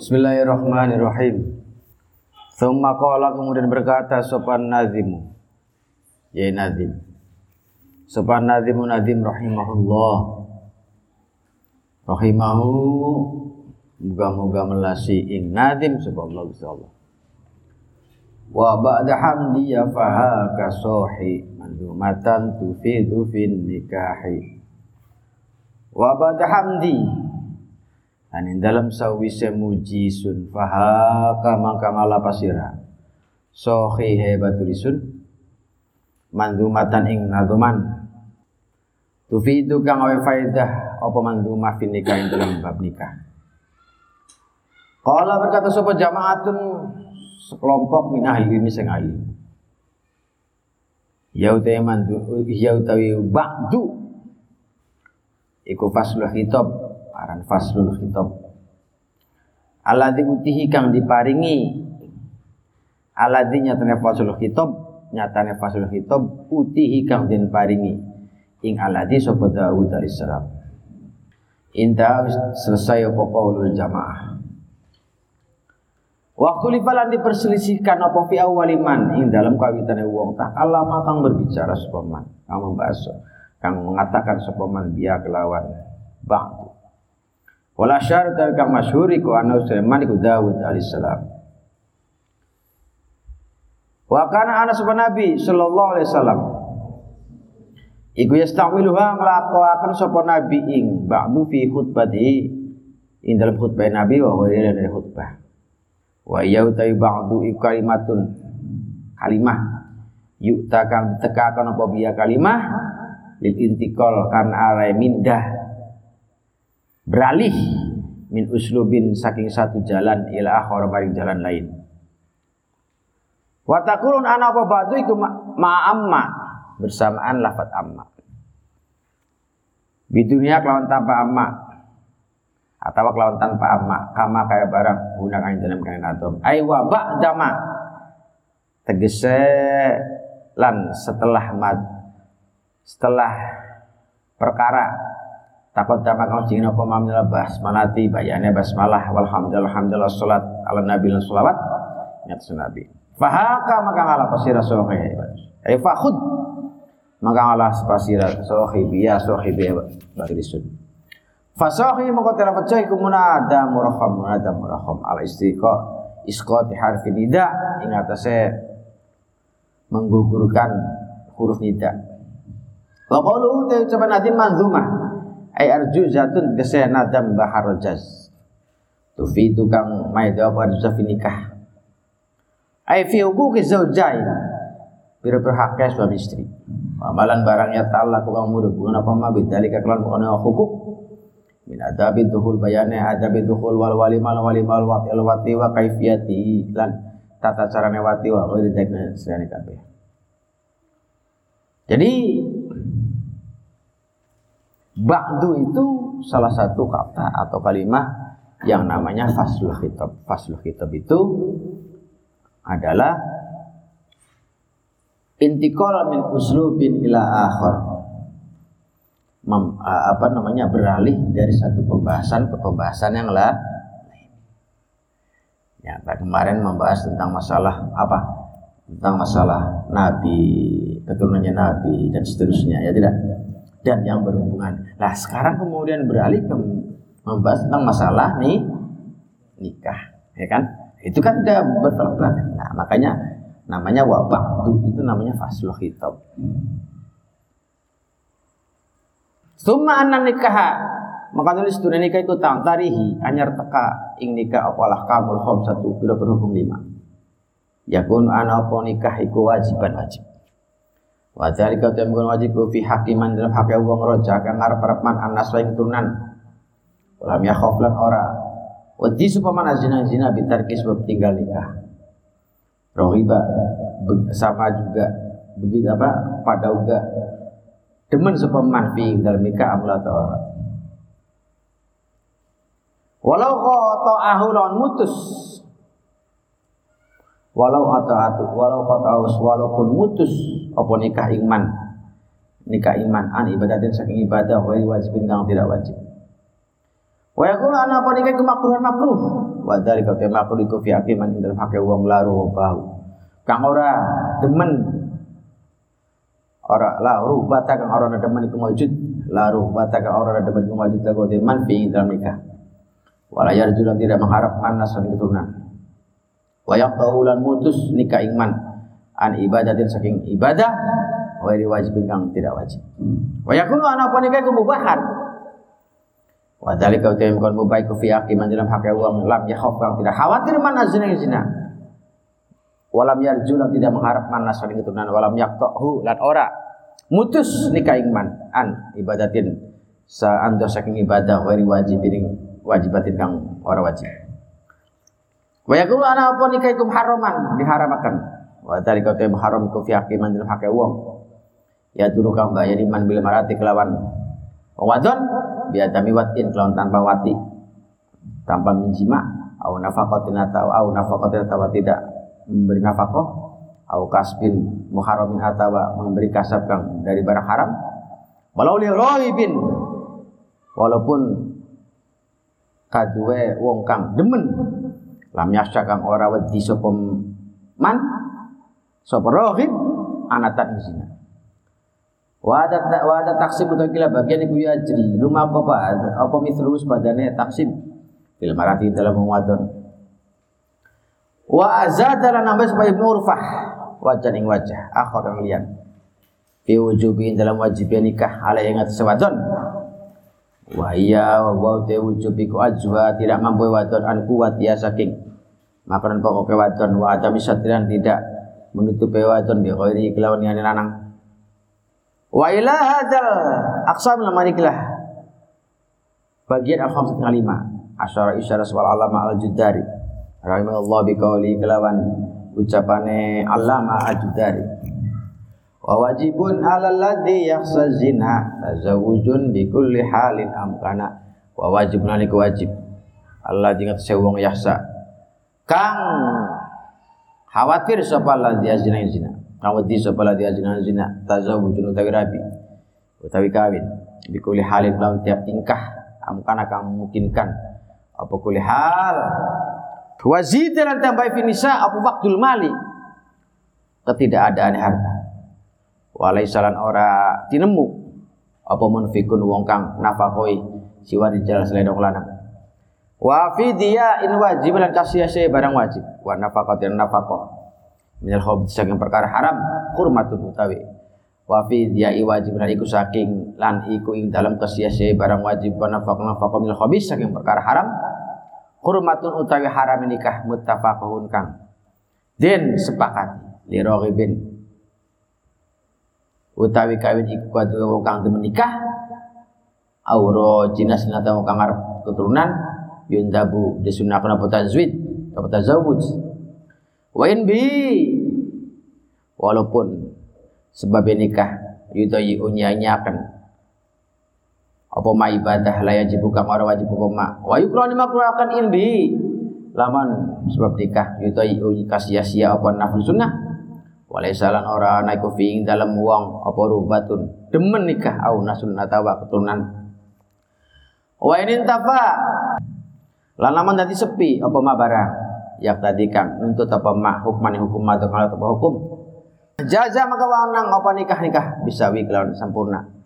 Bismillahirrahmanirrahim. Thumma qala kemudian berkata sopan nazimu. Ya nazim. Sopan nazimu nazim rahimahullah. Rahimahu moga-moga melasi ing nazim subhanallah Allah. Wa ba'da hamdi ya faha kasohi mandumatan tufidu fin nikahi. Wa ba'da hamdi Anin dalam sawise muji sun fahaka mangka ngala pasira. Sohi hebatulisun mandumatan ing naduman. Tufidu kang awe faidah apa mandumah fin nikah ing dalam bab nikah. Kala berkata sapa jamaatun sekelompok min ahli ilmi sing alim. Ya mandu ya utawi ba'du iku faslul khitab aran faslul khitab. Alladzi utihi kang diparingi. Alladzi nyatane faslul khitab nyatane faslul khitab utihi kang den paringi. Ing alladzi sapa Daud alaihissalam inta selesai apa qaulul jamaah. Waktu lifalan diperselisihkan apa fi awaliman ing dalam kawitane wong tak alama kang berbicara sepaman kang membahas kang mengatakan sepaman biya kelawan bang Wala syarat kang masyhur iku ana Sulaiman iku Daud alaihissalam. Wa kana ana sapa Nabi sallallahu alaihi wasallam. Iku yastamiluha nglakoaken sapa Nabi ing ba'du fi khutbati ing dalam khutbah Nabi wa ghairi dari khutbah. Wa ya utai ba'du iku kalimatun kalimah yukta kang ditekakan apa biya kalimah lil intikal kan arai mindah beralih min uslubin saking satu jalan ila akhir maring jalan lain. Wa taqulun ana apa ba'du iku ma'amma bersamaan lafat amma. Di dunia kelawan tanpa amma atau kelawan tanpa amma kama kaya barang undang ain dalam kain atom. Ai wa ba'dama tegese lan setelah mad setelah perkara takut dama kau jingin apa mamila basmalati bayane basmalah. Walhamdulillah alhamdulillah salat ala nabi lan salawat. Nyat sunabi fahaka maka ngala pasira sohe ay fakhud. Maka ngala pasira sohe biya sohe biya bagi sun fasohi maka tera pecah iku munada muraham munada muraham ala istiqa isqati harfi nida. Ing menggugurkan huruf nida. Wa qalu ta ucapan nadim manzumah ay arjuzatun gese nadam bahar rajaz tufi tukang maida apa arjuzah nikah. Ay fi hukuki zaujain bira berhaknya suami istri. Amalan barangnya ta'ala kang mudhubungan apa ma bidzalika kelan ana hukuk. Min adabi dukhul bayane adabi dukhul wal walimal walimal watil wati wa kaifiyati. Lan tata carane wati wa ghairi dzalika sirane kabeh jadi Ba'du itu salah satu kata atau kalimat yang namanya faslul khitab. Faslul khitab itu adalah intikal min uslubin ila akhir. Mem, apa namanya beralih dari satu pembahasan ke pembahasan yang lain. Ya, kemarin membahas tentang masalah apa? Tentang masalah nabi, keturunannya nabi dan seterusnya, ya tidak? Dan yang berhubungan. Nah sekarang kemudian beralih ke membahas tentang masalah nih nikah, ya kan? Itu kan udah bertolak belakang. Nah makanya namanya wabah itu namanya fasluh hitab. Suma anan nikah maka nulis dunia nikah itu tang tarihi anyar teka ing nikah apalah kamul khom satu bila berhukum lima. Ya pun ana apa nikah iku wajiban wajib. Wa dzalika tamkun wajib fi hakiman dalam hak wong roja kang ngarep-arep man anas lain keturunan. Ulam ya lan ora. Wedi supaya zina-zina bitarki sebab tinggal nikah. Rohiba sama juga begitu apa pada juga demen supaya manfi dalam nikah amla atau ora. Walau kau ahulon mutus walau atau walau qata'us walaupun mutus apa nikah iman? Nikah iman. An ibadatin saking ibadah wa wajibin kang tidak wajib. Wa yakulu ana apa nikah kemakruhan makruh. Wa dzalika tema kuliku fi aqiman dalam hake wong laru bahu. Kang ora demen. Ora la bata kang ora demen iku maujud la bata kang ora demen iku maujud lagu man fi dalam nikah. Wala yarjulan tidak mengharap manas keturunan. Wa yaqtaulan mutus nikah iman an ibadatin saking ibadah wa wajibin kang tidak wajib wa yakunu ana apa nikah kemubahan Wa dzalika utam kon mubai ku fi aqiman dalam hak uang lam yakhaf kang tidak khawatir mana zina zina. Walam yarju lan tidak mengharap mana saling keturunan walam yaqtahu lan ora mutus nikah iman an ibadatin sa ando saking ibadah wajib wajibin wajibatin kang ora wajib. Wa yaqulu ana apa nikah ikum haraman diharamakan. Wa dzalika utam haram ku fi aqiman dalam hak uang. Ya dulu kang bayani man bil marati kelawan wadon biadami watin kelawan tanpa wati tanpa menjima au nafaqatin atau au nafaqatin atau tidak memberi nafkah au kasbin muharamin atau memberi kasab kang dari barang haram walau li bin walaupun kadue wong kang demen lam yasya kang ora wedi sapa man sapa rohib anatan zina Wa ada wa ada taksim untuk kila bagian iku ya jri luma apa apa mithlu sepadane taksim fil marati dalam wadon. Wa azada lan nambah supaya Ibnu Urfah. Wajah ing wajah. Akhir yang lian. Fi dalam wajib nikah. Ala yang atas wadon. Wa iya wa ku ajwa. Tidak mampu wadon an kuat ya saking. Makanan pokok wadon. Wa satrian tidak menutupi wadon bi ghairi kelawan yang lanang Wa ila hadzal aqsam lamanikilah bagian al-khamsat lima asyara isyara wal alama al-judari. Rahimahullah biqauli kelawan ucapane alama al-judari. Wa wajibun 'alal ladzi yakhsha zina tazawujun bi kulli halin amkana wa wajibun aliku wajib Allah jingat sewong yakhsa kang khawatir sapa ladzi zina zina. Kang wedi sapa la zina zina. Tazawujun utawi rabi. Utawi kawin. Bikuli halin lawan tiap tingkah. Amkana kang memungkinkan. Apa kuli hal? Wazid dan tambah finisa apa waktul mali? Ketidakadaan harta. Walai salan ora tinemu. Apa munfikun wong kang nafakoi. Siwa di jalan lanang wa fi dia in wajib lan kasih barang wajib. Wa nafaqatin nafaqah minal hobi saking perkara haram kurmatun utawi. Wa fi diai wajib lan iku saking lan iku ing dalam kesia-sia barang wajib. Wa nafaq nafaq minal hobi saking perkara haram kurmatun utawi haram nikah muttafaqun kang. Den sepakat li raghibin. Utawi kawin iku kadua wong kang demen nikah auro jinas nata wong kang keturunan yundabu disunahkan apa tazwid. Apa tazawuj. Wa in bi. Walaupun sebab nikah yudayi unyanyakan. Apa ma ibadah la yajib kang ora wajib apa ma? Wa yukrani makruhakan in bi. Laman sebab nikah yudayi kasih sia apa nafsu sunnah. Walaisalan ora naiku fiing dalam uang apa rubatun. Demen nikah au nasun atawa keturunan. Wa in tafa lan laman dadi sepi apa ma barang? Yang tadi kang nuntut apa mah hukman hukum atau kalau apa hukum? Jaza maka wanang apa nikah nikah? Bisa wi sempurna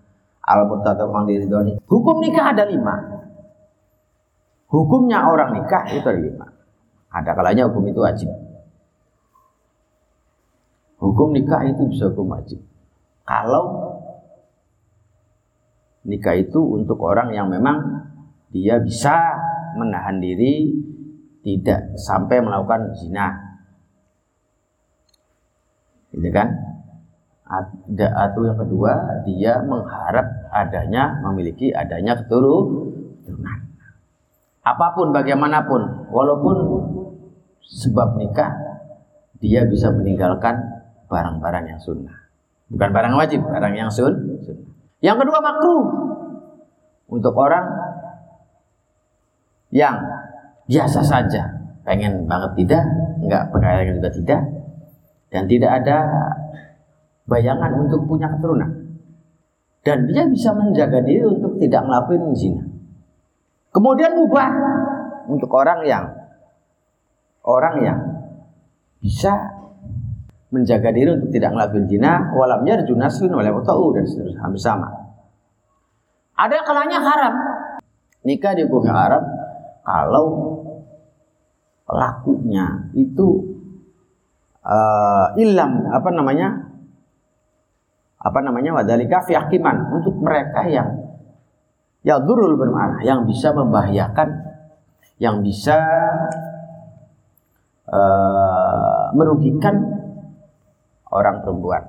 al murtado kang diridoni hukum nikah ada lima. Hukumnya orang nikah itu ada lima. Ada kalanya hukum itu wajib. Hukum nikah itu bisa hukum wajib. Kalau nikah itu untuk orang yang memang dia bisa menahan diri tidak sampai melakukan zina. Gitu kan? Ada atau yang kedua dia mengharap adanya memiliki adanya keturunan. Apa pun bagaimanapun, walaupun sebab nikah dia bisa meninggalkan barang-barang yang sunnah. Bukan barang wajib, barang yang sun. Yang kedua makruh untuk orang yang biasa saja pengen banget tidak nggak percaya juga tidak dan tidak ada bayangan untuk punya keturunan dan dia bisa menjaga diri untuk tidak melakukan zina kemudian mubah untuk orang yang orang yang bisa menjaga diri untuk tidak ngelakuin zina walam yarju naslun wala dan seterusnya hampir sama. Ada kalanya haram. Nikah dihukumi haram kalau pelakunya itu uh, ilam apa namanya apa namanya wadalika fi hakiman untuk mereka yang ya durul bermakna yang bisa membahayakan yang bisa uh, merugikan orang perempuan.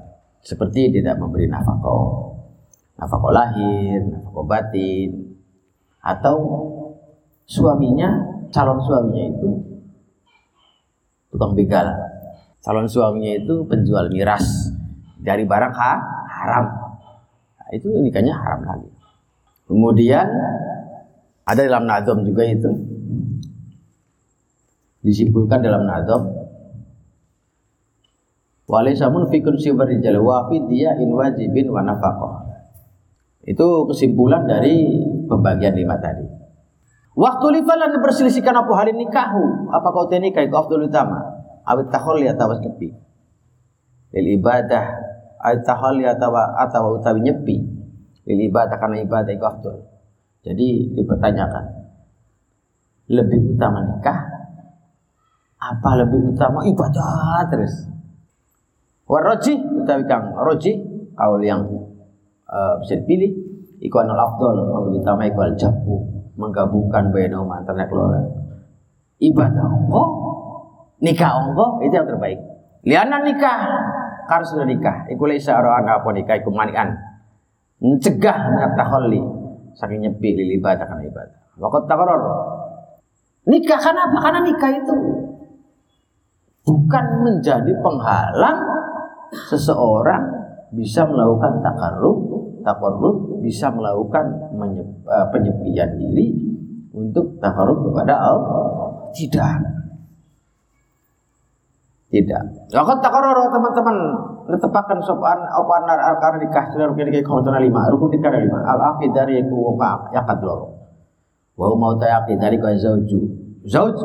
Seperti tidak memberi nafkah nafkah lahir nafkah batin atau suaminya calon suaminya itu tukang begal calon suaminya itu penjual miras dari barang ha, haram. Nah, itu nikahnya haram lagi. Kemudian ada dalam nadom juga itu disimpulkan dalam nadom walisamun fikun sibar rijal wa dia in wajibin wa nafaqah. Itu kesimpulan dari pembagian lima tadi. Waktu lifalan berselisihkan apa hal nikahu? Apa kau nikah? Itu afdal utama? awit taholli atau nyepi. Lil ibadah awit taholli atau atau utawi nyepi. Lil ibadah karena ibadah itu afdol. Jadi dipertanyakan. Lebih utama nikah? Apa lebih utama? Ibadah terus. Waroji utawi kang roji kaul yang uh, bisa dipilih iku anul afdol. Kalau utama iku al jabu menggabungkan bainahuma antara keluarga ibadah Allah nikah ongko itu yang terbaik. Liana nikah karena sudah nikah. Iku laisa aro'an apa nikah iku manian. Mencegah minat takhalli saking nyepi lili ibadah karena ibadah. Waktu takaror. Nikah karena apa? Karena nikah itu bukan menjadi penghalang seseorang bisa melakukan takarrub, takarrub bisa melakukan eh, penyepian diri untuk takarrub kepada Allah. Tidak. Tidak. Lakukan takaror teman-teman Netepakkan sopan opan nar arkan nikah sudah rukun nikah kau lima rukun nikah ada lima al akid dari ku waka yakat loro. Wa mau akid dari kau zauju zauj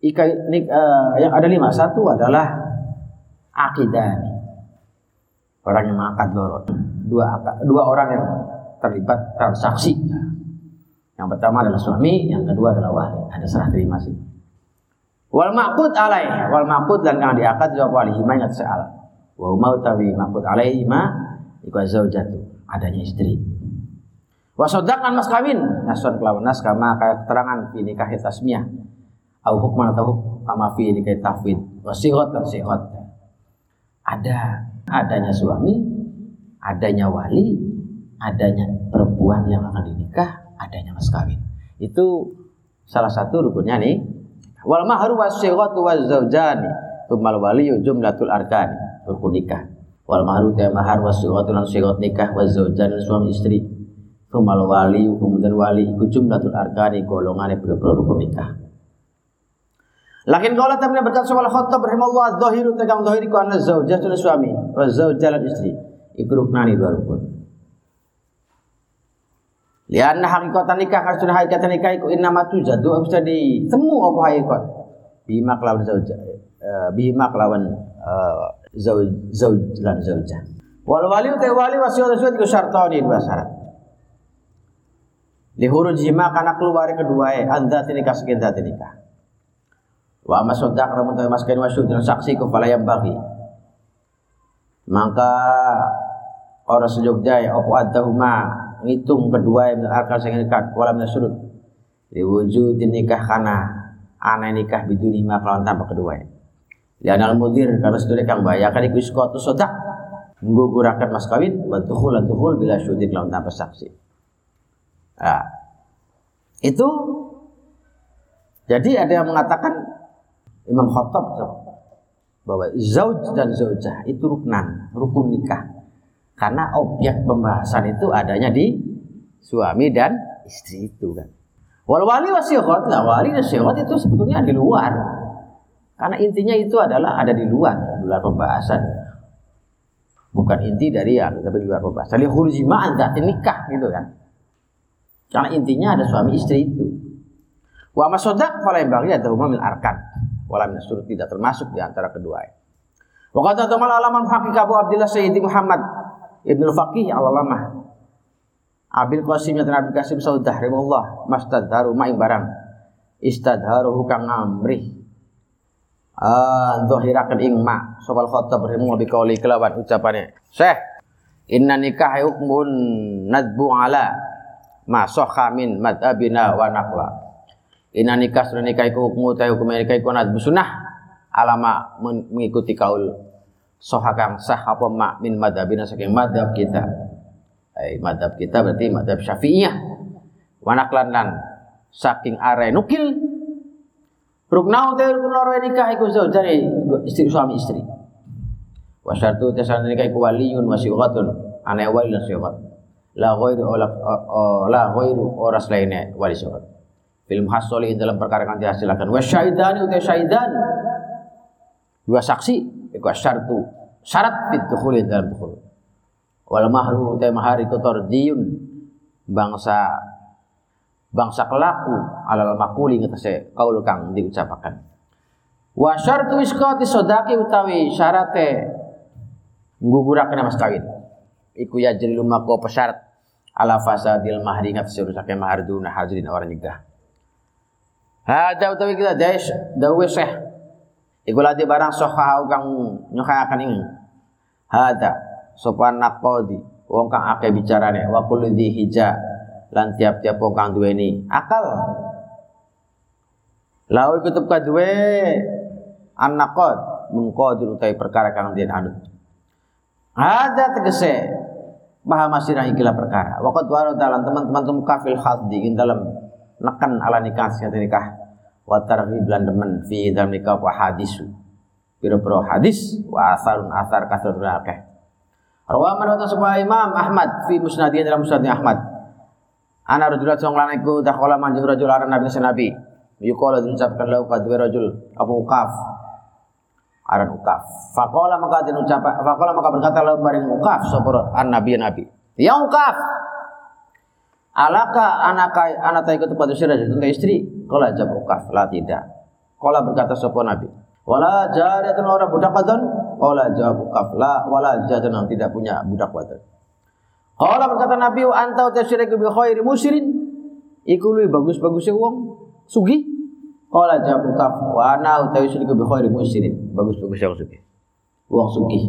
Ika nik, uh, yang ada lima satu adalah akidani orang yang mengakad loro dua dua orang yang terlibat transaksi. Yang pertama adalah suami, yang kedua adalah wali. Ada serah terima sih. Wal maqud alai, wal maqud dan kang diakad jawab wali hima ingat soal. Wa mau tawi maqud alai ma iku zaujatu, adanya istri. Wa mas kawin, nasun kelawan nas kama kaya keterangan fi nikah tasmiyah. Au hukman atau hukum kama fi nikah tafwid. Wa sihat dan sihat. Ada adanya suami, adanya wali, adanya perempuan yang akan dinikah, adanya mas kawin. Itu salah satu rukunnya nih Wal mahru wasyighatu wazaujani tumal waliyu jumlatul arkani rukun nikah. Wal mahru ta mahar wasyighatu lan syighot nikah wazaujani suami istri. Tumal waliyu kemudian wali iku jumlatul arkani golongane boro rukun nikah. Lakin kalau tapi berkata soal khotob rahimahullah zahiru tegang zahiri ku anna zaujah suami zaujah istri. Iku ruknani dua rukun. Lianna hakikatan nikah harus sudah hakikat nikah iku innama tujadu bisa ditemu apa hakikat? Bima kelawan zauja uh, bima kelawan uh, zauj zauj lan zauja wal wali utai wali wasiat wasiat iku syartani dua syarat. Lihuru jima karena keluar kedua ya anda nikah sekian zat nikah. Wa masodak ramun tawi maskan wasyud dan saksi kepala yang bagi. Maka orang sejogja ya opo adahuma? Ngitung kedua yang akal sing nikah wala min surut. Diwujud nikah kana ana nikah biduni ma kelawan tanpa kedua ya. Anal mudir karena sudah kang bayakan iku iskotu sodak menggugurakan mas kawin wa dukhul bila syudik kelawan tanpa saksi. Nah, itu jadi ada yang mengatakan Imam Khattab bahwa zauj dan zaujah itu ruknan, rukun nikah. Karena objek pembahasan itu adanya di suami dan istri itu kan. Wal wali wasiqat, lah wali wasiqat itu sebetulnya di luar. Karena intinya itu adalah ada di luar, di luar pembahasan. Bukan inti dari yang tapi di luar pembahasan. Li khurji ma'an nikah gitu kan. Karena intinya ada suami istri itu. Wa masodaq fala yang bagi ada umamil arkan. wala min surut tidak termasuk di antara kedua. Wa qad tamal alaman haqiq Abu Abdullah Sayyidi Muhammad Ibnu Faqih al-Alamah Abil Qasim ya Abil Qasim Saudah rahimahullah mastadharu ma'ing barang. Istadharuhu kang ngamrih ah zahirakan ing ma sopal khattab rahimahullah biqauli kelawan ucapane Syekh inna nikah hukmun nadbu ala ma sahha min madhabina wa naqla. Inna nikah sudah nikah iku hukmu ta hukum nikah iku nadbu sunnah alama mengikuti kaul sahha kang sah apa ma min madhabina saking madhab kita. Eh, madhab kita berarti madhab syafi'iyah. Wanaklan lan saking are nukil. Ruknau te rukun loro nikah iku zaujane istri suami istri. Wa syartu tasan nikah iku waliyun wa sighatun ana wali lan sighat la ghairu la ghairu oras lainnya wali sighat film hasoli dalam perkara yang dihasilkan wa syahidani utai syahidan dua saksi iku syartu. Syarat fit dukhuli dalam dukhul. Wal mahru te mahar iku tardiyun bangsa bangsa kelaku alal makuli ngetese kaul kang diucapaken wa syartu isqati sodaki utawi syarate ngguguraken mas kawin iku ya jadi lumako pesyarat ala fasadil mahri ngetese rusake mahar duna hadirin orang nikah Hada utawi kita dais dawe syekh iku lati barang sohau kang nyokayaken ing hada sopan nakodi wong kang akeh bicarane wa kullu hija. Lan tiap-tiap wong kang duweni akal. Lalu kutub kadue an-naqad mungqadir utai perkara kang den anut. Ada tegese. Paham sirah ikilah perkara. Waqat waro dalam teman-teman tum kafil khaddi ing dalam nekan ala nikah nikah wa targhib lan demen fi dalam nikah wa hadisu. Piro-piro hadis wa asarun asar kasratul akeh. Rawa man sebuah Imam Ahmad fi musnadih dalam musnadnya Ahmad. Ana rajulat song lanang iku dakhala manjing rajul aran nabi nabi. Yuqala diucapkan lahu kadwe rajul Abu Ukaf. Aran Ukaf. Faqala maka den ucap faqala maka berkata lahu maring Ukaf sapa an nabi nabi. Ya Ukaf. Alaka anaka anata ikut pada sira tentang istri. Kala jawab Ukaf, la tidak. Kala berkata sapa nabi. Wala jariyatun ora budak wadon Qala jawab kafla wala jajan tidak punya budak wadon. Qala berkata Nabi anta tasyriku bi khairi musyirin. Iku luwih bagus-bagusnya wong sugi. Qala jawab kaf wa ana tasyriku bi khairi musyirin. Bagus-bagusnya wong sugi. Wong sugi.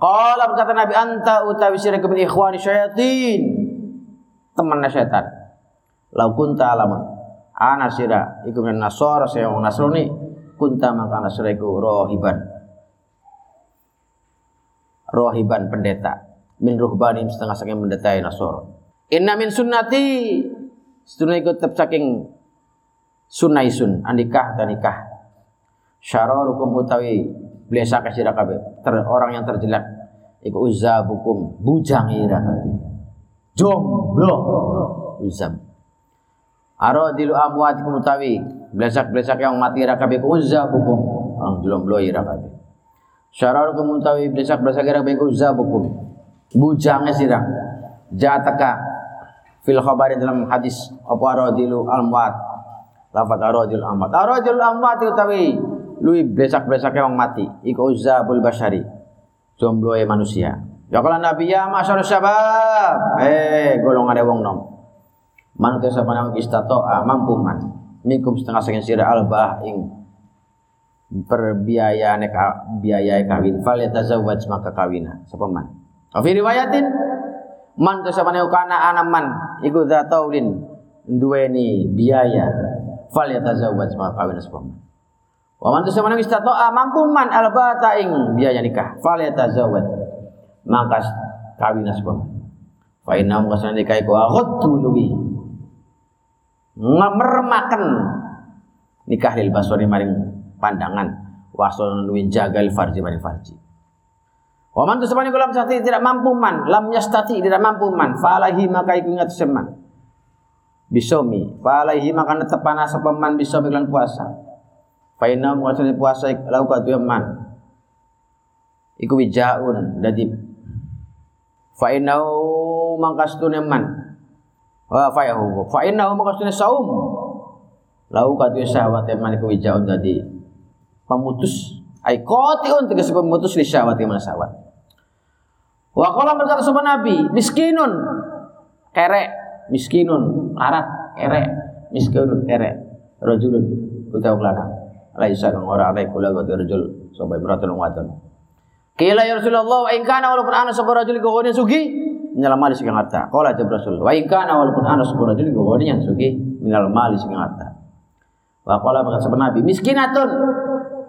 Qala berkata Nabi anta utawi syiriku bi ikhwani syayatin. Teman setan. Lau kunta alaman. Ana sira iku min nasara saya wong nasrani kunta maka nasra iku rohiban. Rohiban pendeta. Min ruhbanin setengah saking mendetai nasoro inna min sunnati setuna ikut tetap saking sunai sun andikah dan nikah. Syararukum utawi blesa kasira kabe ter, orang yang terjelek iku uzabukum bujang ira kabe jomblo uzab dilu amwatikum utawi blesak-blesak yang mati ira kabe uzabukum ang jomblo ira kabe Syarar kemuntawi besak kira beku zabukum. Bujangnya sirah. Jataka fil khabari dalam hadis apa aradilu almat. Lafat aradil amwat. Aradil amwat utawi lui besak-besak yang mati. Iku zabul basyari. Jomblo manusia. Ya kalau Nabi ya masyarakat syabab. Eh golongan wong nom. Manusia sama nama istato mampu man. Mikum setengah sekian sirah albah ing berbiaya neka biaya kawin. Fal yatazawwaj maka kawina sapa man? Fi riwayatin man to sapane kana anaman iku taulin duweni biaya. Fal yatazawwaj maka kawina sapa man? Wa man sapane wis tatoa mampu man. Albata ing biaya nikah. Fal yatazawwaj maka kawina sapa man fa inna mukasana nikah iku aghaddu luwi. Ngamermaken nikah lil basori maring pandangan. Wasul luwin jagal farji maring farji. Wa man tusabani kulam sati tidak mampu man, lam yastati tidak mampu man, falahi maka iku ingat seman. Bisomi, falahi maka netepana sapa man bisomi lan puasa. Fa inna muasani puasa lau ka man. Iku wijaun. Dadi fa inna mangkastune man. Wa fa yahu fa inna mangkastune saum. Lau ka tu syahwat man iku wijaun dadi pemutus. Ai qati'un tegas pemutus li syahwati mana syahwat. Wa qala berkata sapa nabi miskinun. Kerek miskinun. Larat kerek miskinun kerek. Rajulun utawa lanang laisa kang ora ana kula wa rajul. Sapa imratun wadon Kila ya Rasulullah wa in kana walaupun ana sapa rajul gogone sugi minal mali sing harta. Qala jab Rasul wa in kana walaupun ana sapa rajul gogone yang sugi minal mali sing harta. Wa qala berkata sapa Nabi miskinatun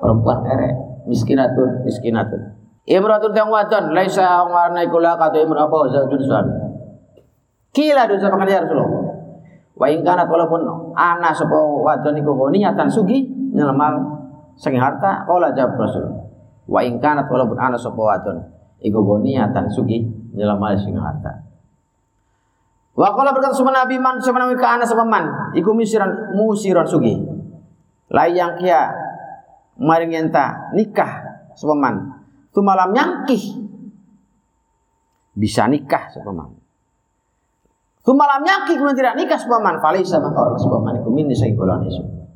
perempuan ere miskinatun miskinatun. Imratun yang wadon laisa warna kula kata imra apa zaujun suami. Kila dosa ya Rasulullah. Wa in kana walaupun ana sapa wadon iku nyatan sugi minal mal sing harta qala jab Rasul wa ing kanat walaupun ana sapa wadon iku boniatan sugi nyelamal sing harta. Wa qala berkata sapa nabi man sapa nabi ka ana sapa man? Iku misiran musiran sugi layang kia maring enta nikah sapa man? Tu malam nyangkih. Bisa nikah sapa man? Tu malam nyangkih kemudian tidak nikah sapa man? Falisa maka orang sapa man? Iku min sing golongan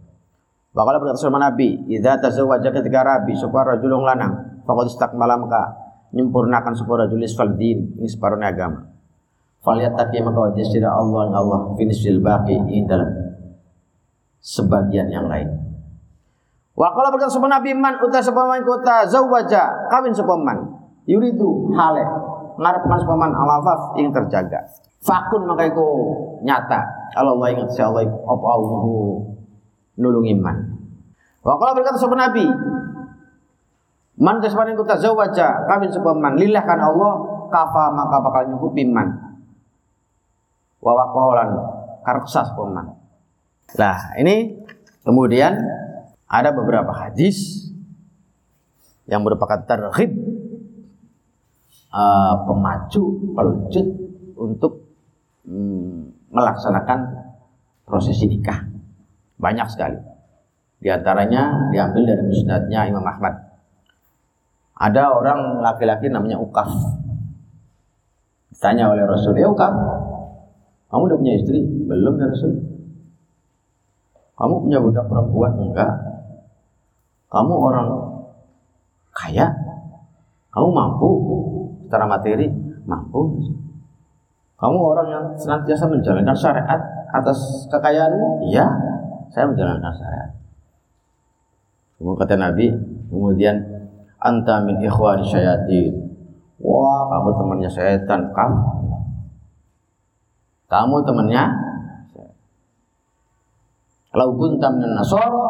isu Bakal berkata sama Nabi, "Idza tazawwaja ketika rabi sapa rajulun lanang, faqad istakmala maka nyempurnakan sapa rajul isfal din ing separuh agama." Falyattaqi maka wajib sira Allah yang Allah finisil baqi ing dalam sebagian yang lain. Wa qala berkata sama Nabi man uta man kota zawwaja kawin sapa man yuridu hale ngarepkan man alafaf ing terjaga. Fakun maka iku nyata. Allah ingat Allah apa nulung iman. Wa qala berkata sapa Nabi, Man jasmani ku tazawaja kawin sapa man lillah kan Allah kafa maka bakal nyukupi man. Wa waqalan karsa sapa man. Nah, ini kemudian ada beberapa hadis yang merupakan terhib uh, pemacu pelujut untuk mm, melaksanakan prosesi nikah. Banyak sekali. Di antaranya diambil dari musnadnya Imam Ahmad. Ada orang laki-laki namanya Ukaf. Ditanya oleh Rasul, ya Ukaf, kamu udah punya istri? Belum ya Rasul. Kamu punya budak perempuan? Enggak. Kamu orang kaya? Kamu mampu secara materi? Mampu. Kamu orang yang senantiasa menjalankan syariat atas kekayaanmu? Iya saya menjalankan syariat. Kemudian kata Nabi, kemudian anta min ikhwani syayatin. Wah, kamu temannya setan, kamu. Kamu temannya kalau kunta min nasoro,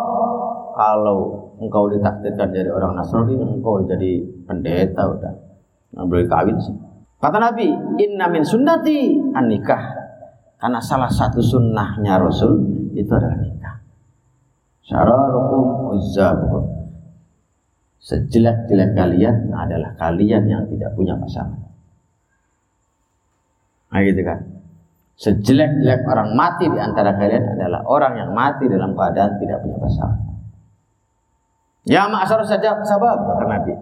kalau engkau ditakdirkan dari orang Nasrani, engkau jadi pendeta udah. Nggak boleh kawin sih. Kata Nabi, inna min sunnati an nikah. Karena salah satu sunnahnya Rasul itu adalah nikah. Syararukum uzzabukum. Sejelek-jelek kalian adalah kalian yang tidak punya pasangan. Nah gitu kan. Sejelek-jelek orang mati di antara kalian adalah orang yang mati dalam keadaan tidak punya pasangan. Ya ma'asar saja sabab kata Nabi.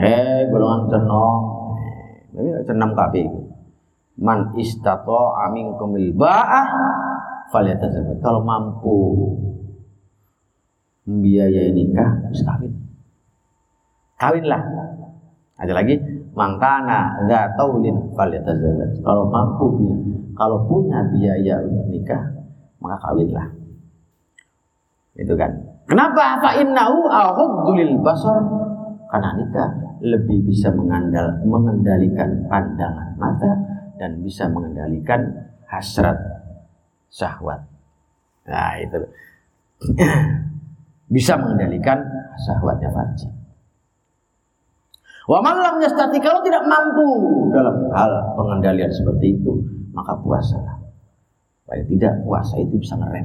Hei golongan cenom. Ini cenam kabe. Man istato amin kumil ba'ah falyatazawwaj. Kalau mampu membiayai nikah, harus kawin. Kawinlah. Ada lagi, mangkana za taulin falyatazawwaj. Kalau mampu kalau punya biaya untuk nikah, maka kawinlah. Itu kan. Kenapa? Fa innahu ahadzulil basar. Karena nikah lebih bisa mengandal, mengendalikan pandangan mata dan bisa mengendalikan hasrat syahwat. Nah, itu bisa mengendalikan syahwatnya farji. Wa malam yastati kalau tidak mampu dalam hal pengendalian seperti itu, maka puasalah. Paling tidak puasa itu bisa ngerem.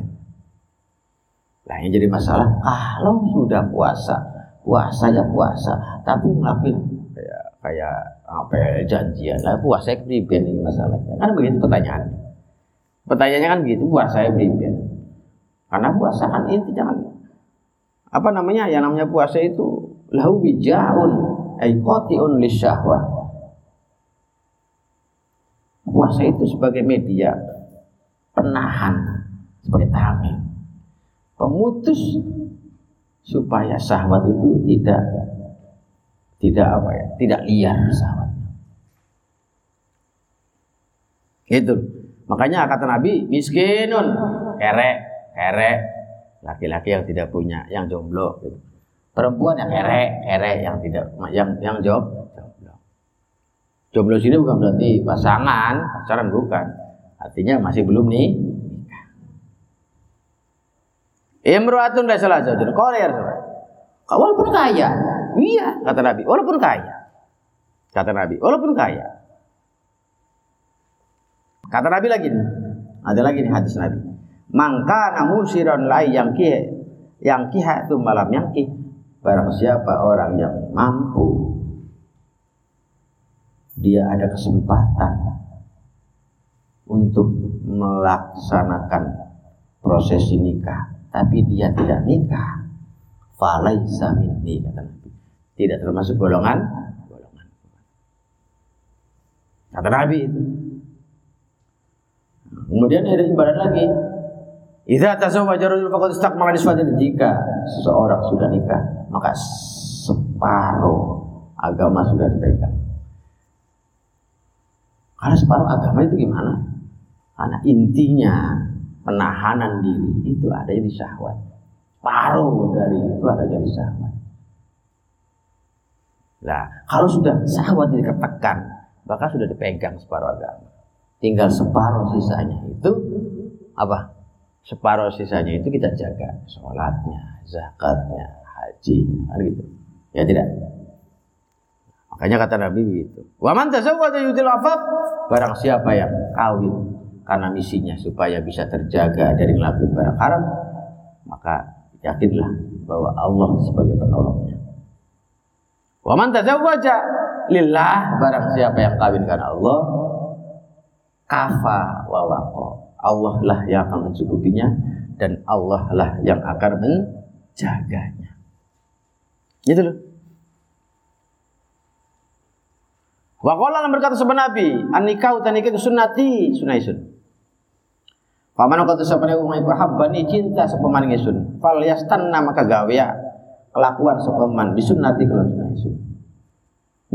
Nah yang jadi masalah kalau sudah puasa, puasa ya puasa, tapi ngelakuin kayak kayak apa ya, janjian lah puasa pribadi ini masalahnya. Kan begitu pertanyaannya. Pertanyaannya kan begitu, puasa saya pribadi. Karena puasa kan inti jangan apa namanya? Yang namanya puasa itu lahu bijaun ay qati'un lisyahwah. Puasa itu sebagai media penahan, sebagai tameng, pemutus supaya sahabat itu tidak tidak apa ya, tidak liar sahabat. Itu. Makanya kata Nabi, miskinun, kerek, kerek, laki-laki yang tidak punya, yang jomblo. Gitu. Perempuan yang kerek, kerek, yang tidak, yang yang job, jomblo. Jomblo sini bukan berarti pasangan, pacaran bukan. Artinya masih belum nih Imru'atun la salah zaujun. Rasulullah. Walaupun kaya. Iya, kata Nabi. Walaupun kaya. Kata Nabi, walaupun kaya. Kata Nabi lagi nih. Ada lagi nih hadis Nabi. Mangka namu siron lai yang kih yang kiha itu malam yang kih. Barang siapa orang yang mampu dia ada kesempatan untuk melaksanakan prosesi nikah tapi dia tidak nikah falaisa minni kata Nabi tidak termasuk golongan kata Nabi itu kemudian ada ibarat lagi Idza tazawwaja rajul faqad istakmala nisfatan jika seseorang sudah nikah maka separuh agama sudah dipegang. Karena separuh agama itu gimana? Karena intinya penahanan diri itu ada di syahwat. Paruh dari itu ada di syahwat. Nah, kalau sudah syahwat diketekan, maka sudah dipegang separuh agama. Tinggal separuh sisanya itu apa? Separuh sisanya itu kita jaga sholatnya, zakatnya, haji, kan gitu. Ya tidak. Makanya kata Nabi begitu. Wa man tazawwaja yutil afaf barang siapa yang kawin karena misinya supaya bisa terjaga dari ngelakuin barang haram, maka yakinlah bahwa Allah sebagai penolongnya. Wa man tazawwaja lillah barang siapa yang kawin karena Allah kafa wa waqa. Allah lah yang akan mencukupinya dan Allah lah yang akan menjaganya. Gitu loh. Wa qala berkata sebenarnya Nabi, an-nikah utanikah itu sunnati, sunaisun. Paman kata wong iku habbani cinta sepeman ingsun. Fal yastanna maka gawe ya kelakuan sepeman disunnati kalau sunnah isun.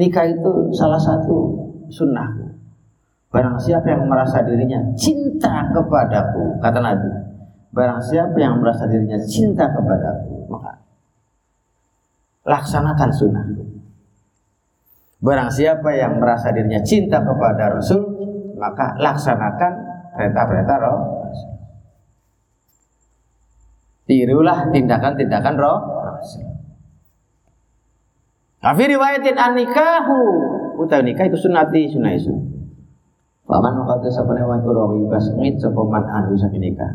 Nikah itu salah satu sunnah. Barang siapa yang merasa dirinya cinta kepadaku, kata Nabi. Barang siapa yang merasa dirinya cinta kepadaku, maka laksanakan sunnahku. Barang siapa yang merasa dirinya cinta kepada Rasul, maka laksanakan perintah-perintah roh Tirulah tindakan-tindakan roh. Tapi riwayatin nikahu utawi nikah itu sunati sunah isu. Paman kata sapane wan kuro ibas ngit sapa man anu saking nikah.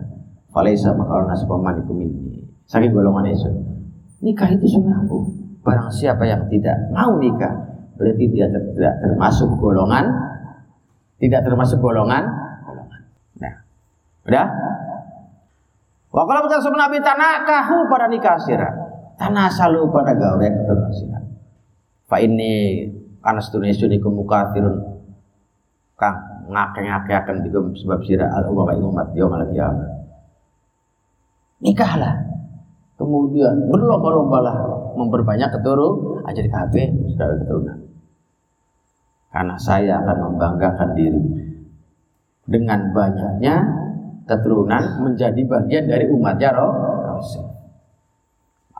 Falaisa maka ana sapa man iku minni. Saking golongan isu. Nikah itu sunnahku. Barang siapa yang tidak mau nikah berarti dia tidak termasuk golongan tidak termasuk golongan. Nah, udah? Wa kalau betul sama Nabi tanakahu pada nikah sirah. Tanah salu pada gawe keturunan sirah. Fa ini karena setunya suni kemukatirun kang ngake-ngake akan juga sebab sirah al umma umat dia malah kiamat. Nikahlah. Kemudian berlomba-lombalah memperbanyak keturunan aja di KB sudah keturunan. Karena saya akan membanggakan diri dengan banyaknya keturunan menjadi bagian dari umatnya Rasul.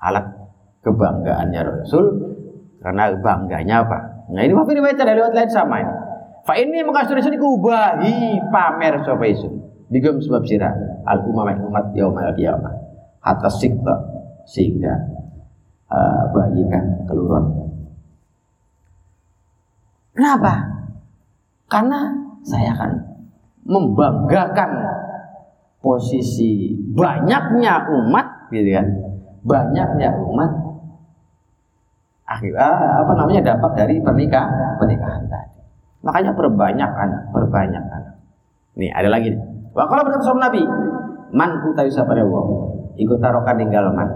Alat kebanggaannya Rasul karena bangganya apa? Nah ini wafi riwayat dari lewat lain sama ini. Fa ini mengkasih itu dikubahi pamer sapa isu. Digem sebab sirah al umam umat yaumal kiamah. Hatta sikta sehingga uh, bayikan keluruan. Kenapa? Karena saya akan membanggakan posisi banyaknya umat gitu kan banyaknya umat akhirnya apa namanya dapat dari pernikahan pernikahan tadi makanya perbanyak anak perbanyak anak. Nih ada lagi. Wah, kalau berkata sama Nabi man utawi pada wong ikut tarokan tinggal man.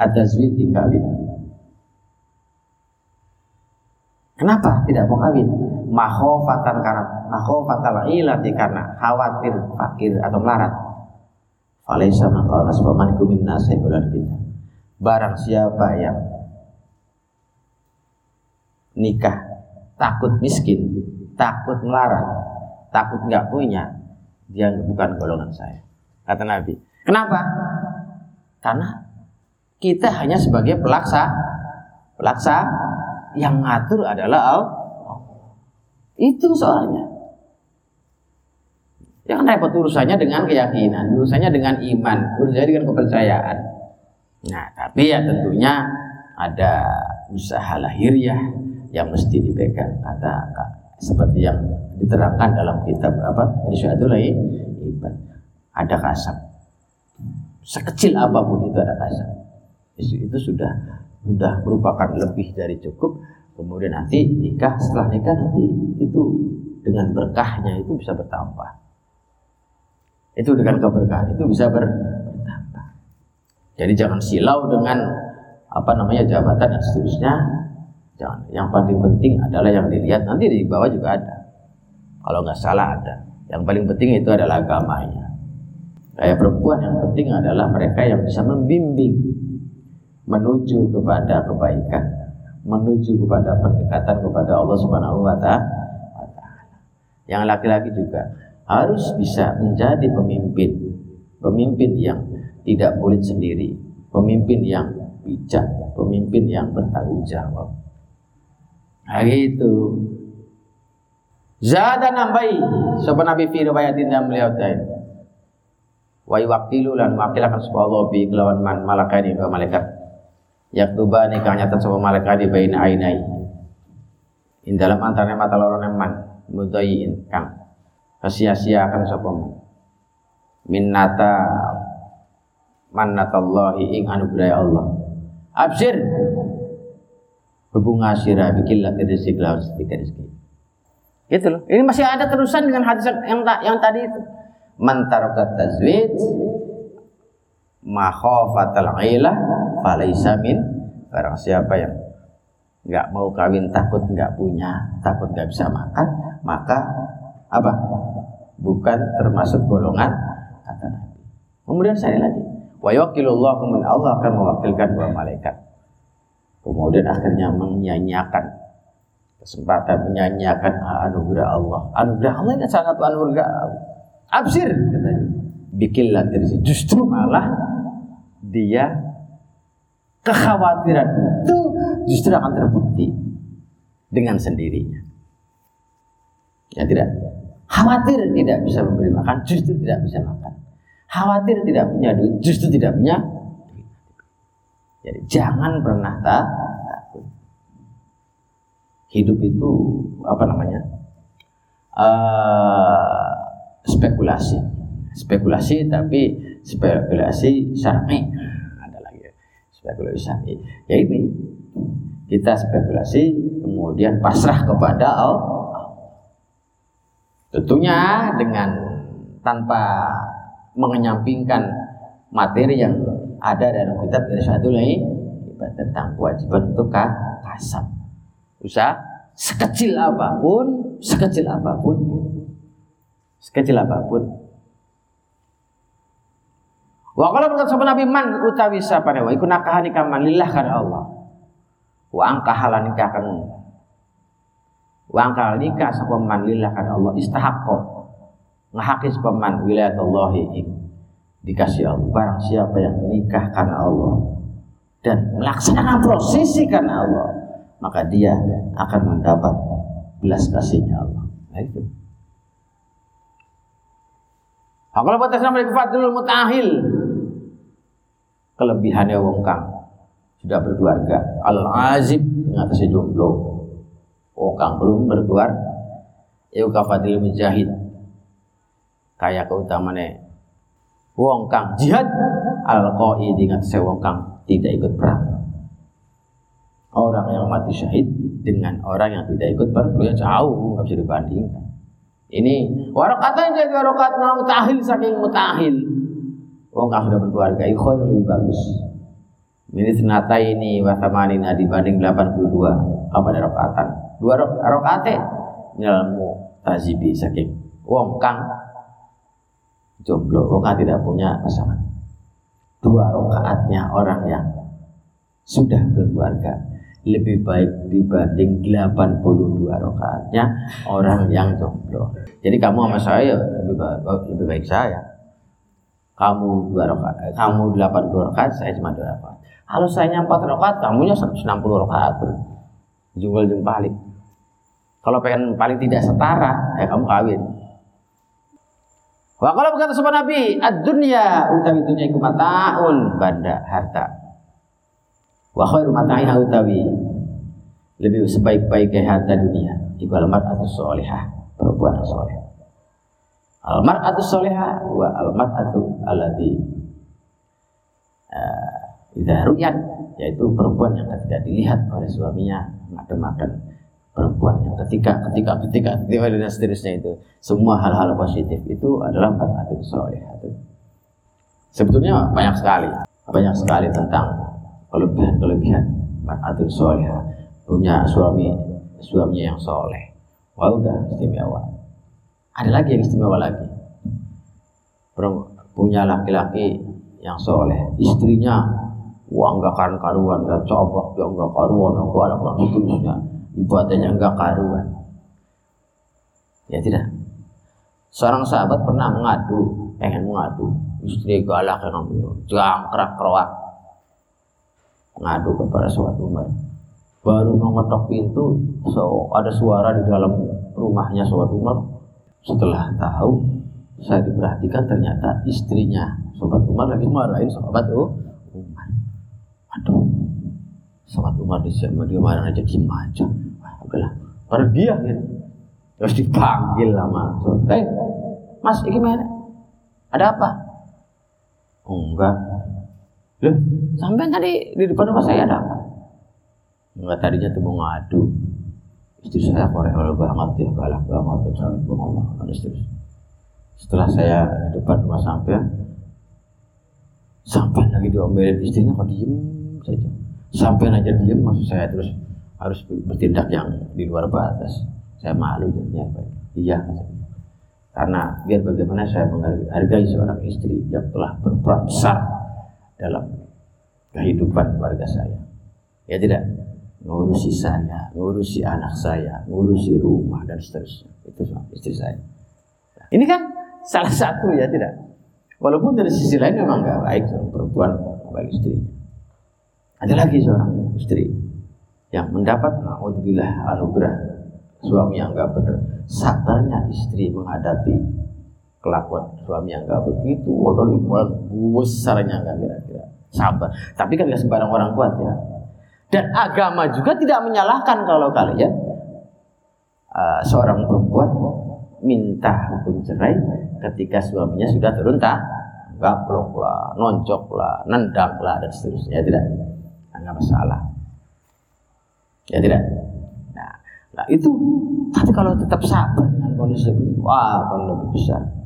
Ada zwiti kawin. Kenapa tidak mau kawin? Mahofatan karena mahofatan ilati karena khawatir fakir atau melarat. Falaisa maka nasbaman kumin nasai bulan kita. barang siapa yang nikah takut miskin, takut melarat, takut nggak punya, dia bukan golongan saya. Kata Nabi. Kenapa? Karena kita hanya sebagai pelaksa, pelaksa yang ngatur adalah Allah. Itu soalnya. Jangan repot urusannya dengan keyakinan, urusannya dengan iman, urusannya dengan kepercayaan. Nah, tapi ya tentunya ada usaha lahiriah yang mesti dipegang kata seperti yang diterangkan dalam kitab apa Irsyadul Ibad ada kasab. Sekecil apa pun itu ada kasab. Itu, itu sudah sudah merupakan lebih dari cukup. Kemudian nanti nikah setelah nikah nanti itu dengan berkahnya itu bisa bertambah. Itu dengan keberkahan itu bisa bertambah. Jadi jangan silau dengan apa namanya jabatan dan seterusnya Jangan. Yang paling penting adalah yang dilihat. Nanti di bawah juga ada. Kalau nggak salah ada. Yang paling penting itu adalah agamanya. Kayak perempuan yang penting adalah mereka yang bisa membimbing menuju kepada kebaikan, menuju kepada pendekatan kepada Allah Subhanahu wa taala. Yang laki-laki juga harus bisa menjadi pemimpin, pemimpin yang tidak boleh sendiri, pemimpin yang bijak, pemimpin yang bertanggung jawab. Nah itu. Zada nambahi sapa Nabi fi riwayatin yang beliau tadi. Wa yuwakilu lan wakilakan sapa Allah bi kelawan man malakani dua malaikat. Yaktubani kang nyata sapa malaikat di baina ainai. In dalam antara mata loro man mudayin kang kesia-siakan sapa minnata mannatallahi ing anugerah Allah. Absir Berbunga sirah bikinlah rezeki lawan setika rezeki. Gitu loh. Ini masih ada terusan dengan hadis yang yang tadi itu. Mantarokat tazwid makhofatal ilah falaisa min barang siapa yang nggak mau kawin takut nggak punya takut nggak bisa makan maka apa bukan termasuk golongan kata Nabi kemudian saya lagi wa yakilullah Allah akan mewakilkan dua malaikat Kemudian akhirnya menyanyiakan kesempatan menyanyiakan anugerah Allah. Anugerah Allah yang sangat anugerah absir katanya. Bikinlah diri justru malah dia kekhawatiran itu justru akan terbukti dengan sendirinya. Ya tidak. Khawatir tidak bisa memberi makan, justru tidak bisa makan. Khawatir tidak punya duit, justru tidak punya jadi jangan pernah takut. Hidup itu apa namanya? Uh, spekulasi, spekulasi tapi spekulasi syar'i. Ada lagi spekulasi syar'i. Ya ini kita spekulasi kemudian pasrah kepada Allah. Tentunya dengan tanpa mengenyampingkan materi yang ada dalam kitab Irsyadul tentang kewajiban untuk kasab. Usaha sekecil apa pun, sekecil apa pun, sekecil apa pun. Wa qala berkata sapa Nabi man utawi sapane wa iku nakahani kaman lillah kana Allah. Wa angkahalan nikahkan Wa angkahal nikah sapa man lillah kana Allah istahaqqo ngahaki sapa man wilayatullahi dikasih Allah barang siapa yang menikah karena Allah dan melaksanakan prosesi karena Allah maka dia akan mendapat belas kasihnya Allah. Nah itu. Kalau batas nama fadlul mutahil kelebihannya wong kang sudah berkeluarga. Al azib atas jomblo. Wong kang belum berkeluarga. Ya kafadil mujahid. Kayak keutamaan wong kang jihad al dengan wong kang tidak ikut perang. Orang yang mati syahid dengan orang yang tidak ikut perang. Ya jauh nggak bisa dibandingkan. Ini yang jadi warokat mutahil saking mutahil. Wong kang sudah berkeluarga ikhwan lebih bagus. Ini senata ini wasamanina dibanding 82 apa ada rokatan? Dua rokate? Nyelmu tazibi saking wong kang jomblo, orang tidak punya pasangan. Dua rokaatnya orang yang sudah berkeluarga lebih baik dibanding 82 rakaatnya orang yang jomblo. Jadi kamu sama saya lebih baik, lebih baik saya. Kamu dua rakaat, eh, kamu 82 rakaat, saya cuma dua rakaat. Kalau saya 4 rakaat, kamunya 160 rakaat. Jual balik. Kalau pengen paling tidak setara, ya kamu kawin. Wa kalau berkata sebuah Nabi, ad-dunya utawi dunya iku mataun banda harta. Wa khairu mata'iha utawi lebih sebaik-baiknya harta dunia iku al mar'atu sholihah perempuan soleh. Al mar'atu sholihah wa al mar'atu allati uh, idza ru'yat yaitu perempuan yang ketika dilihat oleh suaminya makan-makan perempuan yang ketika ketika ketika ketika dan seterusnya itu. Semua hal-hal positif itu adalah mar'atu sholihah sebetulnya banyak sekali. Banyak sekali tentang kelebihan-kelebihan mar'atun solehah punya suami suaminya yang soleh. Wah udah istimewa. Ada lagi yang istimewa lagi. Punya laki-laki yang soleh. Istrinya wah enggak karuan karuan coba ya enggak karuan enggak ada seterusnya ibadahnya enggak karuan. Ya tidak. Seorang sahabat pernah mengadu pengen mengadu. Istri galak yang jangkrak keroak. Ngadu kepada suatu Umar. Baru mengetok pintu so ada suara di dalam rumahnya suatu Umar. Setelah tahu saya diperhatikan ternyata istrinya sobat Umar lagi marahin sobat Umar. Aduh sobat Umar di sana dia marah aja diem aja Wah, udahlah pergi akhirnya terus dipanggil sama eh mas ini mana ada apa oh, enggak Loh, sampai tadi di depan rumah saya ada apa? Enggak tadinya tuh mau ngadu. Istri saya korek banget ya, galak banget, cantik banget, ada terus. Setelah saya di depan rumah sampai, sampai lagi diomelin istrinya kok diem saja. Sampai aja diem, maksud saya terus harus bertindak yang di luar batas. Saya malu jadinya. Iya, karena biar bagaimana saya menghargai seorang istri yang telah berperan besar dalam kehidupan keluarga saya. Ya tidak, ngurusi saya, ngurusi anak saya, ngurusi rumah dan seterusnya. Itu istri saya. Ini kan salah satu ya tidak. Walaupun dari sisi lain memang nggak baik perempuan bagi istrinya. Ada lagi seorang istri yang mendapat naudzubillah anugerah. Suami yang nggak benar. Sabarnya istri menghadapi kelakuan suami yang gak begitu. Waduh liburan besarnya gak kira-kira sabar. Tapi kan gak sembarang orang kuat ya. Dan agama juga tidak menyalahkan kalau kalian uh, seorang perempuan minta hukum cerai ketika suaminya sudah turun tak? Gaplok lah, noncok lah, nendang lah dan seterusnya ya tidak nggak masalah ya tidak nah, nah itu tapi kalau tetap sabar dengan kondisi itu wah akan lebih besar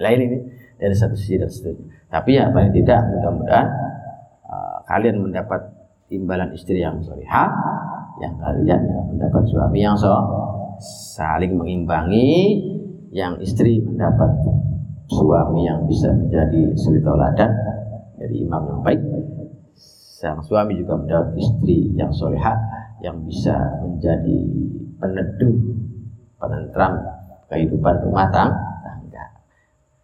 lain ini dari satu sisi dan seterusnya. Tapi ya paling tidak mudah-mudahan uh, kalian mendapat imbalan istri yang solihah, yang kalian ya, mendapat suami yang so saling mengimbangi, yang istri mendapat suami yang bisa menjadi suri toladan dari imam yang baik. Sang suami juga mendapat istri yang solehah yang bisa menjadi peneduh, penentram kehidupan rumah tangga.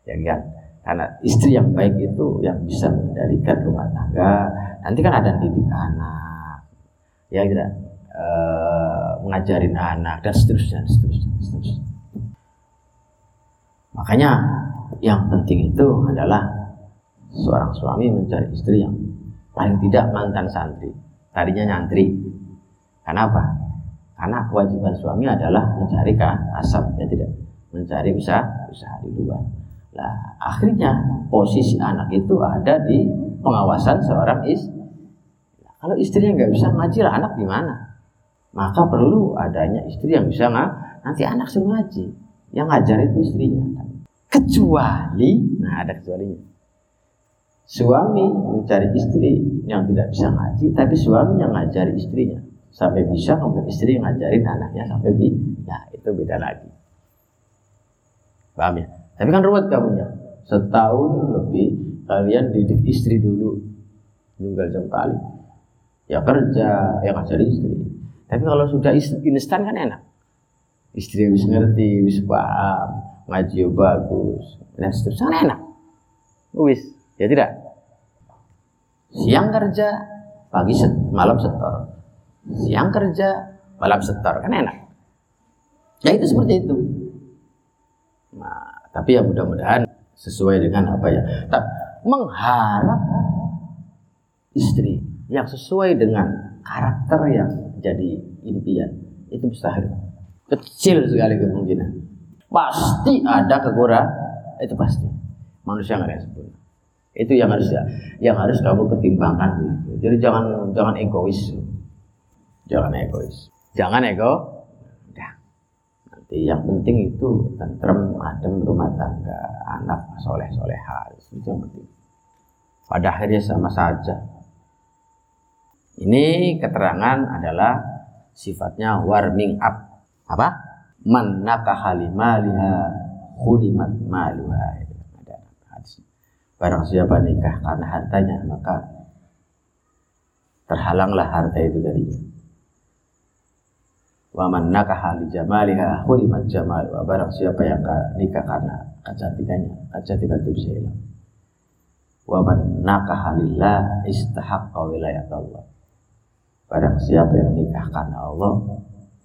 Ya kan? Karena istri yang baik itu yang bisa mengendalikan rumah tangga. Nanti kan ada didik anak ya tidak? E, mengajarin anak dan seterusnya seterusnya, seterusnya. Makanya yang penting itu adalah seorang suami mencari istri yang paling tidak mantan santri tadinya nyantri kenapa karena kewajiban suami adalah mencari asap ya tidak mencari usaha usaha di luar Nah, akhirnya posisi anak itu ada di pengawasan seorang istri. Nah, kalau istrinya nggak bisa ngaji, lah anak gimana? Maka perlu adanya istri yang bisa nggak nanti anak suruh ngaji. Yang ngajar itu istrinya. Kecuali, nah ada kecualinya. Suami mencari istri yang tidak bisa ngaji, tapi suami yang ngajari istrinya sampai bisa kemudian istri yang ngajarin anaknya sampai bisa. Nah itu beda lagi. Paham ya? Tapi kan ruwet kamunya. Setahun lebih kalian didik istri dulu. Tunggal jam kali. ya kerja, ya ngajar istri. Tapi kalau sudah instan kan enak. Istri bisa ngerti, bisa paham, ngaji bagus, dan seterusnya kan enak. Wis, ya tidak. Siang kerja, pagi set, malam setor. Siang kerja, malam setor, kan enak. Ya itu seperti itu. Nah, tapi ya mudah-mudahan sesuai dengan apa ya. Tak mengharap istri yang sesuai dengan karakter yang jadi impian itu mustahil kecil sekali kemungkinan pasti ada kekurangan itu pasti manusia nggak ada sempurna itu yang harus yang harus kamu pertimbangkan gitu. jadi jangan jangan egois. Jangan egois. Jangan ego. Udah. Nanti yang penting itu tentrem adem rumah tangga anak soleh soleha itu yang penting. Pada akhirnya sama saja. Ini keterangan adalah sifatnya warming up. Apa? Man nakaha limaliha khulimat maluha barang siapa nikah karena hartanya maka terhalanglah harta itu darinya wa man nakaha li jamaliha khulimat jamaluha barang siapa yang nikah karena kecantikannya kecantikan itu bisa hilang wa man nakaha lillah istahaqqa wilayat Allah barang siapa yang nikah karena Allah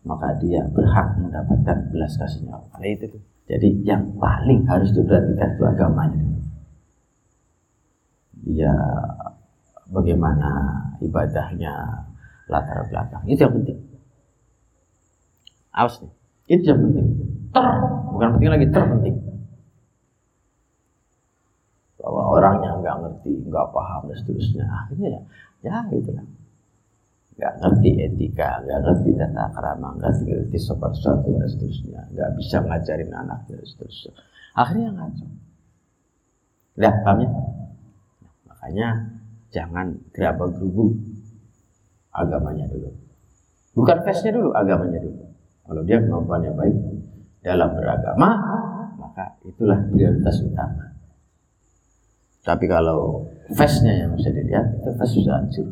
maka dia berhak mendapatkan belas kasihnya Allah. Nah, itu. Jadi yang paling harus diperhatikan itu agamanya. Dia bagaimana ibadahnya, latar belakang. Itu yang penting. Awas nih. Itu yang penting. Ter, bukan penting lagi, terpenting. Bahwa orangnya nggak ngerti, nggak paham dan seterusnya. Akhirnya ya, ya gitu lah nggak ngerti etika, nggak ngerti tata kerama, nggak ngerti sopan santun dan seterusnya, nggak bisa ngajarin anak dan seterusnya. Akhirnya ngaco. Udah, paham ya? Makanya jangan gerabah gerubu agamanya dulu. Bukan face-nya dulu, agamanya dulu. Kalau dia kemampuannya baik dalam beragama, maka itulah prioritas utama. Tapi kalau face-nya yang bisa dilihat, itu face sudah hancur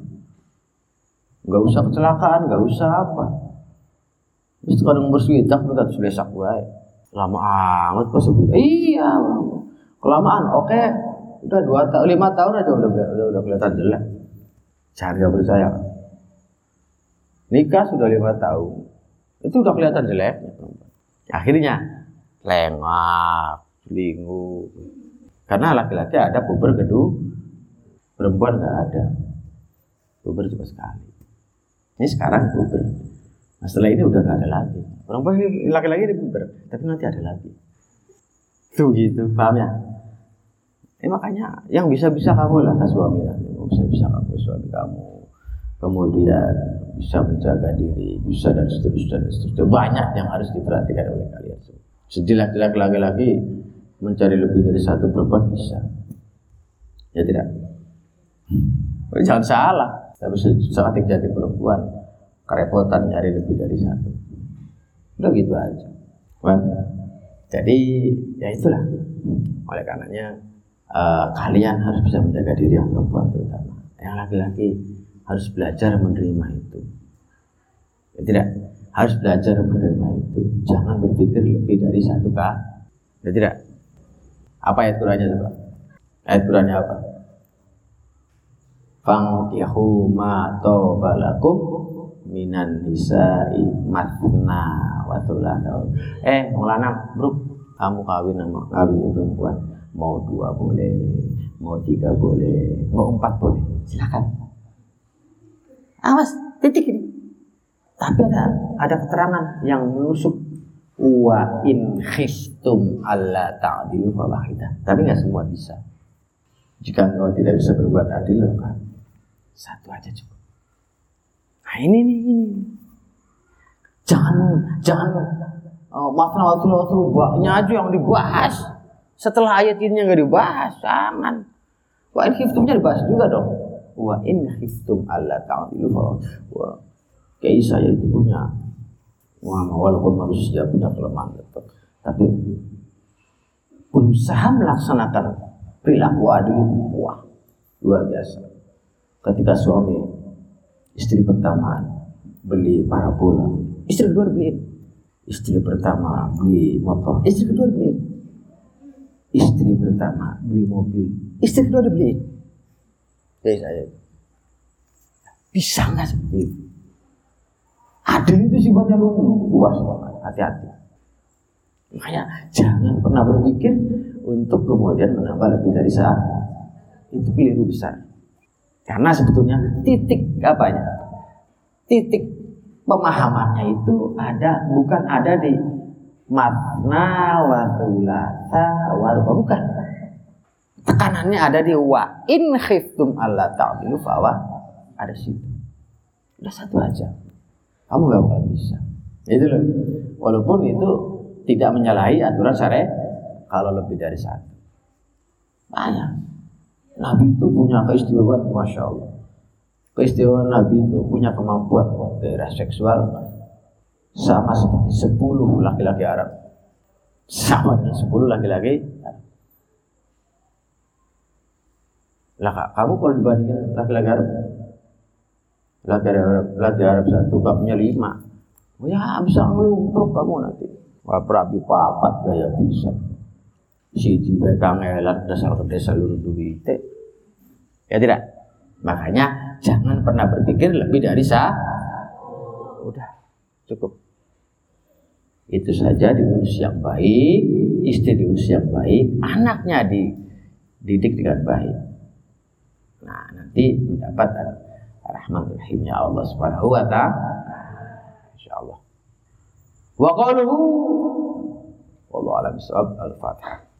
nggak usah kecelakaan nggak usah apa itu kadang berswidak mereka sudah sak lama amat sebut iya kelamaan oke okay. Udah dua tahun lima tahun aja udah udah, udah kelihatan jelek cari yang percaya nikah sudah lima tahun itu udah kelihatan jelek akhirnya lengah selingkuh karena laki-laki ada puber gedung perempuan nggak ada puber cuma sekali ini sekarang puber. Nah, setelah ini udah gak ada lagi. Orang ini laki-laki di puber, tapi nanti ada lagi. Tuh gitu, paham ya? Eh, makanya yang bisa-bisa kamu lah suami nanti. Bisa-bisa kamu suami kamu. Kemudian bisa menjaga diri, bisa dan seterusnya dan seterusnya. Banyak yang harus diperhatikan oleh kalian semua. Sedilah laki-laki mencari lebih dari satu perempuan bisa. Ya tidak? Jangan salah. Tapi saat jadi perempuan kerepotan nyari lebih dari satu. Udah gitu aja. Jadi ya itulah. Oleh karenanya uh, kalian harus bisa menjaga diri yang perempuan terutama. Yang laki-laki harus belajar menerima itu. Ya tidak harus belajar menerima itu. Jangan berpikir lebih dari satu kah? Ya tidak. Apa ayat Qurannya coba? Ayat Qurannya apa? fangkihu ma tobalakum minan nisa'i matna wa Eh, mulana bro, kamu kawin sama kawin perempuan. Mau dua boleh, mau tiga boleh, mau empat boleh. Silakan. Awas, titik ini. Tapi ada ada keterangan yang menusuk wa in khiftum alla ta'dilu fa Tapi nggak semua bisa. Jika engkau tidak bisa berbuat adil, maka satu aja cukup. Nah ini nih ini. Jangan jangan oh, waktu waktu waktu aja yang dibahas. Setelah ayat ini nggak dibahas, jangan. Wa in khiftumnya dibahas juga dong. Wa in khiftum Allah ta'dilu wa kayak saya itu punya wah walaupun manusia punya kelemahan tetap tapi berusaha melaksanakan perilaku adil wah luar biasa ketika suami Istri pertama beli parabola, istri kedua beli Istri pertama beli motor, istri kedua beli Istri pertama beli mobil, istri kedua dibeli. Eh saya bisa nggak seperti itu? Adil itu sifatnya luas hati-hati. Makanya jangan pernah berpikir untuk kemudian menambah lebih dari saat itu keliru besar. Karena sebetulnya titik apanya? Titik pemahamannya itu ada bukan ada di matna wa thulatha wa bukan. Tekanannya ada di wa in khiftum alla ta'dilu fawa ada situ. Udah satu aja. Kamu gak bakal bisa. Itu loh. Walaupun itu tidak menyalahi aturan syariat kalau lebih dari satu. Banyak. Nabi itu punya keistimewaan, masya Allah. Keistimewaan Nabi itu punya kemampuan gairah seksual sama seperti sepuluh laki-laki Arab. Sama dengan sepuluh laki-laki Lah kamu kalau dibandingkan laki-laki Arab, laki Arab, laki Arab satu punya lima. Oh ya bisa ngelumpruk kamu nanti. Wah perabi papat gaya bisa siji bae kangelan dasar desa seluruh duit. Ya tidak? Makanya jangan pernah berpikir lebih dari sah. Udah, cukup. Itu saja diurus yang baik, istri diurus yang baik, anaknya dididik dengan baik. Nah, nanti mendapat rahmat rahimnya Allah Subhanahu wa taala. Insyaallah. Wa qaluhu wallahu a'lam Al-Fatihah.